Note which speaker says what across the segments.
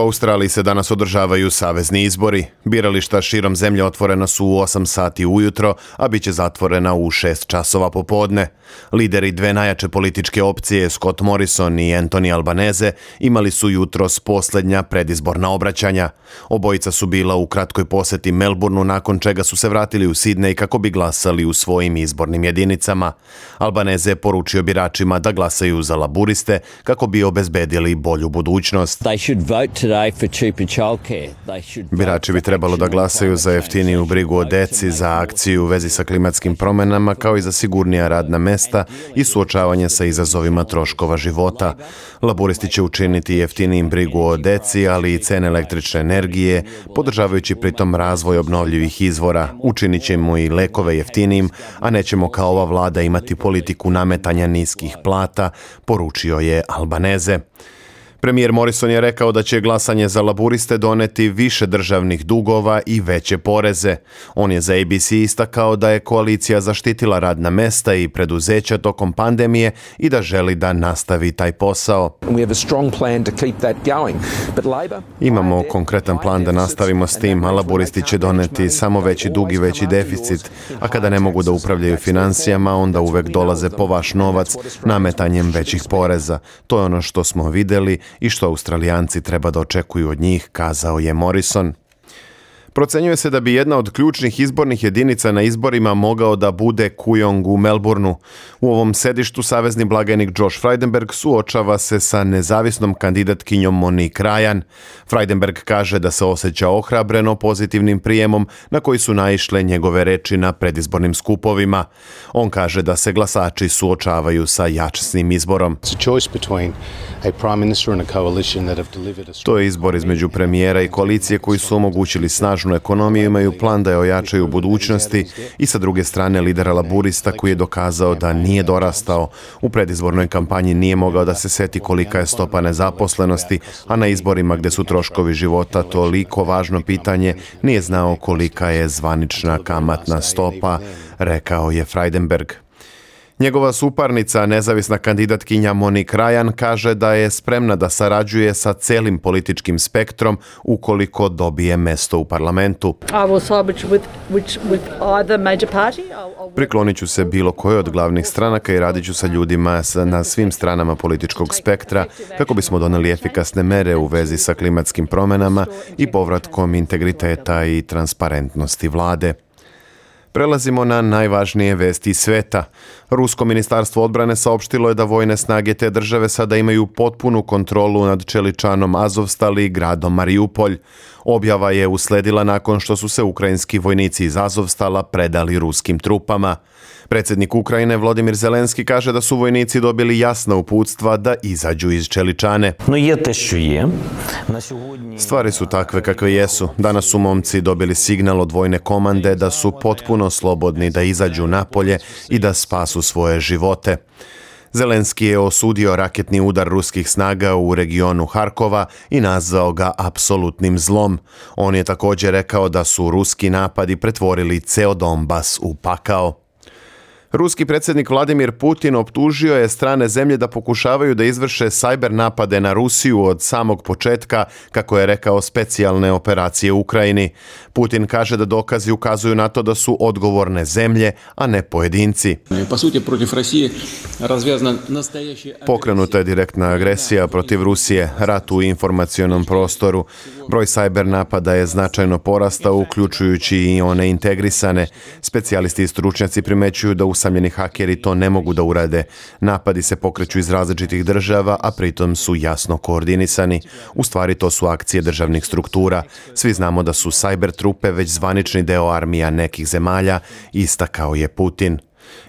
Speaker 1: U Australiji se danas održavaju savezni izbori. Birališta širom zemlje otvorena su u 8 sati ujutro, a bit će zatvorena u 6 časova popodne. Lideri dve najjače političke opcije, Scott Morrison i Anthony Albanese, imali su jutros posljednja predizborna obraćanja. Obojica su bila u kratkoj poseti Melbourneu, nakon čega su se vratili u Sidney kako bi glasali u svojim izbornim jedinicama. Albanese je poručio biračima da glasaju za laburiste kako bi obezbedili bolju budućnost. Birači bi trebalo da glasaju za jeftiniju brigu o deci, za akciju u vezi sa klimatskim promenama, kao i za sigurnija radna mesta i suočavanje sa izazovima troškova života. Laburisti će učiniti jeftinijim brigu o deci, ali i cene električne energije, podržavajući pritom razvoj obnovljivih izvora. Učinit ćemo i lekove jeftinijim, a nećemo kao ova vlada imati politiku nametanja niskih plata, poručio je Albaneze. Premijer Morrison je rekao da će glasanje za laburiste doneti više državnih dugova i veće poreze. On je za ABC istakao da je koalicija zaštitila radna mesta i preduzeća tokom pandemije i da želi da nastavi taj posao. Imamo konkretan plan da nastavimo s tim, a laburisti će doneti samo veći dug i veći deficit, a kada ne mogu da upravljaju financijama, onda uvek dolaze po vaš novac nametanjem većih poreza. To je ono što smo videli i što Australijanci treba da očekuju od njih, kazao je Morrison. Procenjuje se da bi jedna od ključnih izbornih jedinica na izborima mogao da bude Kujong u Melbourneu. U ovom sedištu savezni blagajnik Josh Freidenberg suočava se sa nezavisnom kandidatkinjom Monique Ryan. Freidenberg kaže da se osjeća ohrabreno pozitivnim prijemom na koji su naišle njegove reči na predizbornim skupovima. On kaže da se glasači suočavaju sa jačsnim izborom. To je izbor između premijera i koalicije koji su omogućili snažnu ekonomiju, imaju plan da je ojačaju u budućnosti i sa druge strane lidera laburista koji je dokazao da nije dorastao. U predizbornoj kampanji nije mogao da se seti kolika je stopa nezaposlenosti, a na izborima gde su troškovi života toliko važno pitanje, nije znao kolika je zvanična kamatna stopa, rekao je Freidenberg. Njegova suparnica, nezavisna kandidatkinja Monik Rajan, kaže da je spremna da sarađuje sa celim političkim spektrom ukoliko dobije mesto u parlamentu. Priklonit ću se bilo koje od glavnih stranaka i radit ću sa ljudima na svim stranama političkog spektra kako bismo doneli efikasne mere u vezi sa klimatskim promenama i povratkom integriteta i transparentnosti vlade. Prelazimo na najvažnije vesti sveta. Rusko ministarstvo odbrane saopštilo je da vojne snage te države sada imaju potpunu kontrolu nad Čeličanom Azovstali i gradom Mariupolj. Objava je usledila nakon što su se ukrajinski vojnici iz Azovstala predali ruskim trupama. Predsjednik Ukrajine Vladimir Zelenski kaže da su vojnici dobili jasna uputstva da izađu iz Čeličane. Stvari su takve kakve jesu. Danas su momci dobili signal od vojne komande da su potpuno slobodni da izađu napolje i da spasu svoje živote. Zelenski je osudio raketni udar ruskih snaga u regionu Harkova i nazvao ga apsolutnim zlom. On je također rekao da su ruski napadi pretvorili ceo Donbas u pakao. Ruski predsjednik Vladimir Putin optužio je strane zemlje da pokušavaju da izvrše cyber napade na Rusiju od samog početka, kako je rekao specijalne operacije u Ukrajini. Putin kaže da dokazi ukazuju na to da su odgovorne zemlje, a ne pojedinci. Pokrenuta je direktna agresija protiv Rusije, rat u informacionom prostoru. Broj cyber napada je značajno porastao, uključujući i one integrisane. Specijalisti i stručnjaci primećuju da usamljeni hakeri to ne mogu da urade. Napadi se pokreću iz različitih država, a pritom su jasno koordinisani. U stvari to su akcije državnih struktura. Svi znamo da su cyber trupe već zvanični deo armija nekih zemalja, istakao je Putin.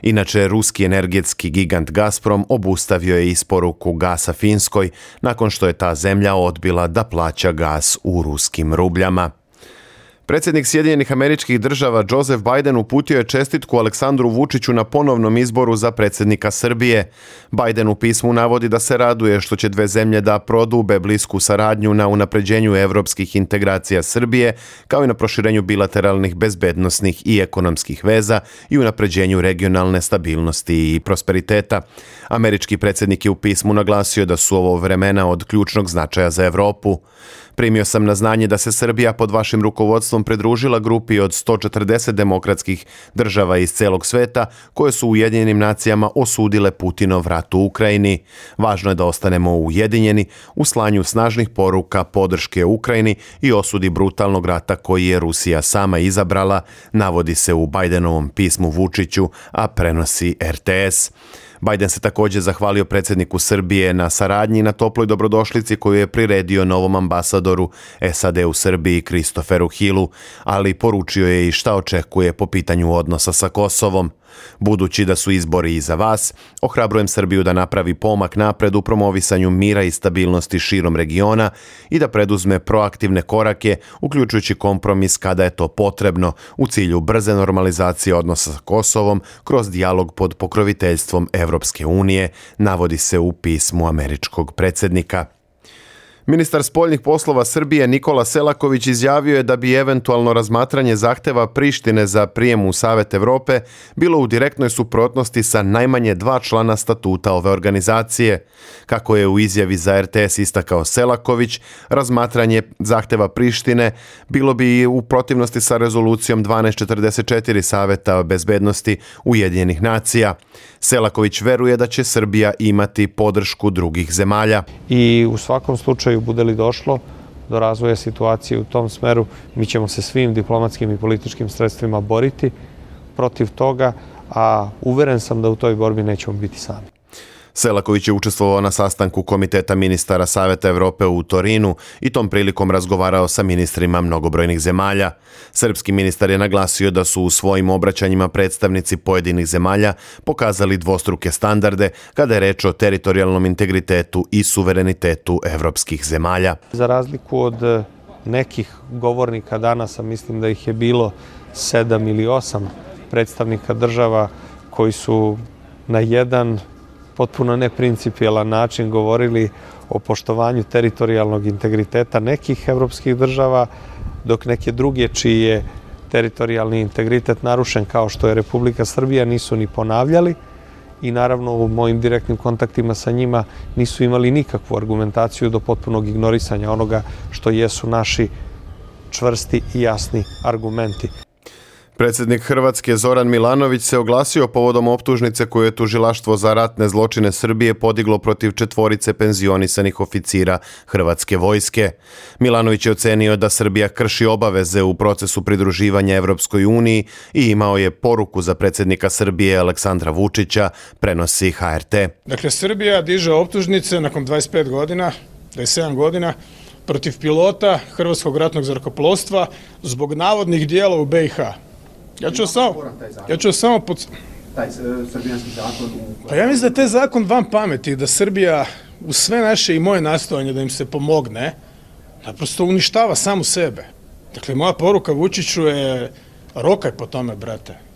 Speaker 1: Inače, ruski energetski gigant Gazprom obustavio je isporuku gasa Finskoj nakon što je ta zemlja odbila da plaća gas u ruskim rubljama. Predsjednik Sjedinjenih američkih država Joseph Biden uputio je čestitku Aleksandru Vučiću na ponovnom izboru za predsjednika Srbije. Biden u pismu navodi da se raduje što će dve zemlje da prodube blisku saradnju na unapređenju evropskih integracija Srbije, kao i na proširenju bilateralnih bezbednosnih i ekonomskih veza i unapređenju regionalne stabilnosti i prosperiteta. Američki predsjednik je u pismu naglasio da su ovo vremena od ključnog značaja za Evropu. Primio sam na znanje da se Srbija pod vašim rukovodstvom pridružila grupi od 140 demokratskih država iz celog sveta koje su Ujedinjenim nacijama osudile Putinov rat u Ukrajini. Važno je da ostanemo ujedinjeni u slanju snažnih poruka podrške Ukrajini i osudi brutalnog rata koji je Rusija sama izabrala, navodi se u Bidenovom pismu Vučiću, a prenosi RTS. Biden se također zahvalio predsjedniku Srbije na saradnji na toploj dobrodošlici koju je priredio novom ambasadoru SAD u Srbiji Kristoferu Hillu, ali poručio je i šta očekuje po pitanju odnosa sa Kosovom. Budući da su izbori iza vas, ohrabrujem Srbiju da napravi pomak napred u promovisanju mira i stabilnosti širom regiona i da preduzme proaktivne korake, uključujući kompromis kada je to potrebno, u cilju brze normalizacije odnosa sa Kosovom kroz dijalog pod pokroviteljstvom Evropske unije, navodi se u pismu američkog predsjednika. Ministar spoljnih poslova Srbije Nikola Selaković izjavio je da bi eventualno razmatranje zahteva Prištine za prijem u Savet Europe bilo u direktnoj suprotnosti sa najmanje dva člana statuta ove organizacije. Kako je u izjavi za RTS istakao Selaković, razmatranje zahteva Prištine bilo bi u protivnosti sa rezolucijom 1244 Saveta bezbednosti Ujedinjenih nacija. Selaković veruje da će Srbija imati podršku drugih zemalja.
Speaker 2: I u svakom slučaju bude li došlo do razvoja situacije u tom smeru, mi ćemo se svim diplomatskim i političkim sredstvima boriti protiv toga, a uveren sam da u toj borbi nećemo biti sami.
Speaker 1: Selaković je učestvovao na sastanku Komiteta ministara Saveta Evrope u Torinu i tom prilikom razgovarao sa ministrima mnogobrojnih zemalja. Srpski ministar je naglasio da su u svojim obraćanjima predstavnici pojedinih zemalja pokazali dvostruke standarde kada je reč o teritorijalnom integritetu i suverenitetu evropskih zemalja.
Speaker 2: Za razliku od eh, nekih govornika danas, a mislim da ih je bilo sedam ili osam predstavnika država koji su na jedan potpuno neprincipijelan način govorili o poštovanju teritorijalnog integriteta nekih evropskih država, dok neke druge čiji je teritorijalni integritet narušen kao što je Republika Srbija nisu ni ponavljali i naravno u mojim direktnim kontaktima sa njima nisu imali nikakvu argumentaciju do potpunog ignorisanja onoga što jesu naši čvrsti i jasni argumenti.
Speaker 1: Predsjednik Hrvatske Zoran Milanović se oglasio povodom optužnice koju je tužilaštvo za ratne zločine Srbije podiglo protiv četvorice penzionisanih oficira Hrvatske vojske. Milanović je ocenio da Srbija krši obaveze u procesu pridruživanja Evropskoj uniji i imao je poruku za predsjednika Srbije Aleksandra Vučića, prenosi HRT.
Speaker 3: Dakle, Srbija diže optužnice nakon 25 godina, 27 godina, protiv pilota Hrvatskog ratnog zrakoplovstva zbog navodnih dijela u BiH. Ja ću samo, ja ću samo pod...
Speaker 4: Taj e, srbijanski zakon...
Speaker 3: Pa ja mislim da je taj zakon van pameti, da Srbija u sve naše i moje nastojanje da im se pomogne, naprosto uništava samu sebe. Dakle, moja poruka Vučiću je rokaj po tome, brate.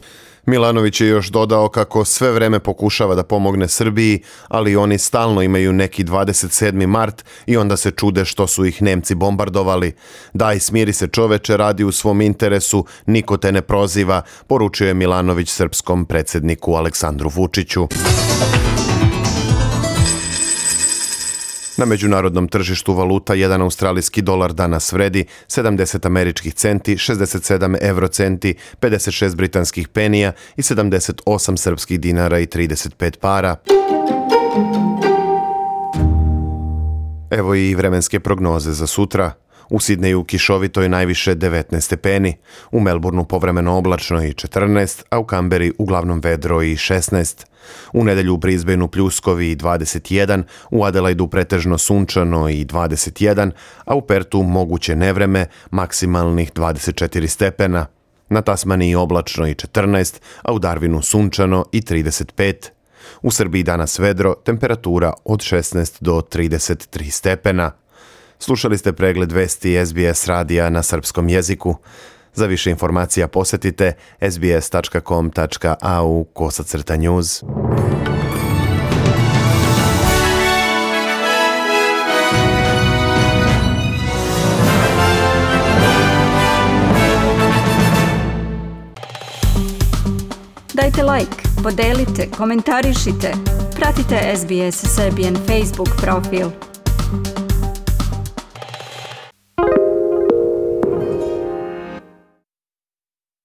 Speaker 1: Milanović je još dodao kako sve vreme pokušava da pomogne Srbiji, ali oni stalno imaju neki 27. mart i onda se čude što su ih Nemci bombardovali. Daj, smiri se čoveče, radi u svom interesu, niko te ne proziva, poručuje Milanović srpskom predsjedniku Aleksandru Vučiću. Na međunarodnom tržištu valuta jedan australijski dolar danas vredi 70 američkih centi, 67 eurocenti, 56 britanskih penija i 78 srpskih dinara i 35 para. Evo i vremenske prognoze za sutra. U Sidneju kišovito je najviše 19 stepeni, u Melbourneu povremeno oblačno i 14, a u Kamberi uglavnom vedro i 16. U nedelju u Brisbaneu pljuskovi i 21, u Adelaidu pretežno sunčano i 21, a u Pertu moguće nevreme maksimalnih 24 stepena. Na Tasmaniji oblačno i 14, a u Darwinu sunčano i 35. U Srbiji danas vedro, temperatura od 16 do 33 stepena. Slušali ste pregled vesti SBS radija na srpskom jeziku. Za više informacija posjetite sbs.com.au kosacrta news.
Speaker 5: Dajte like, podelite, komentarišite. Pratite SBS Serbian Facebook profil.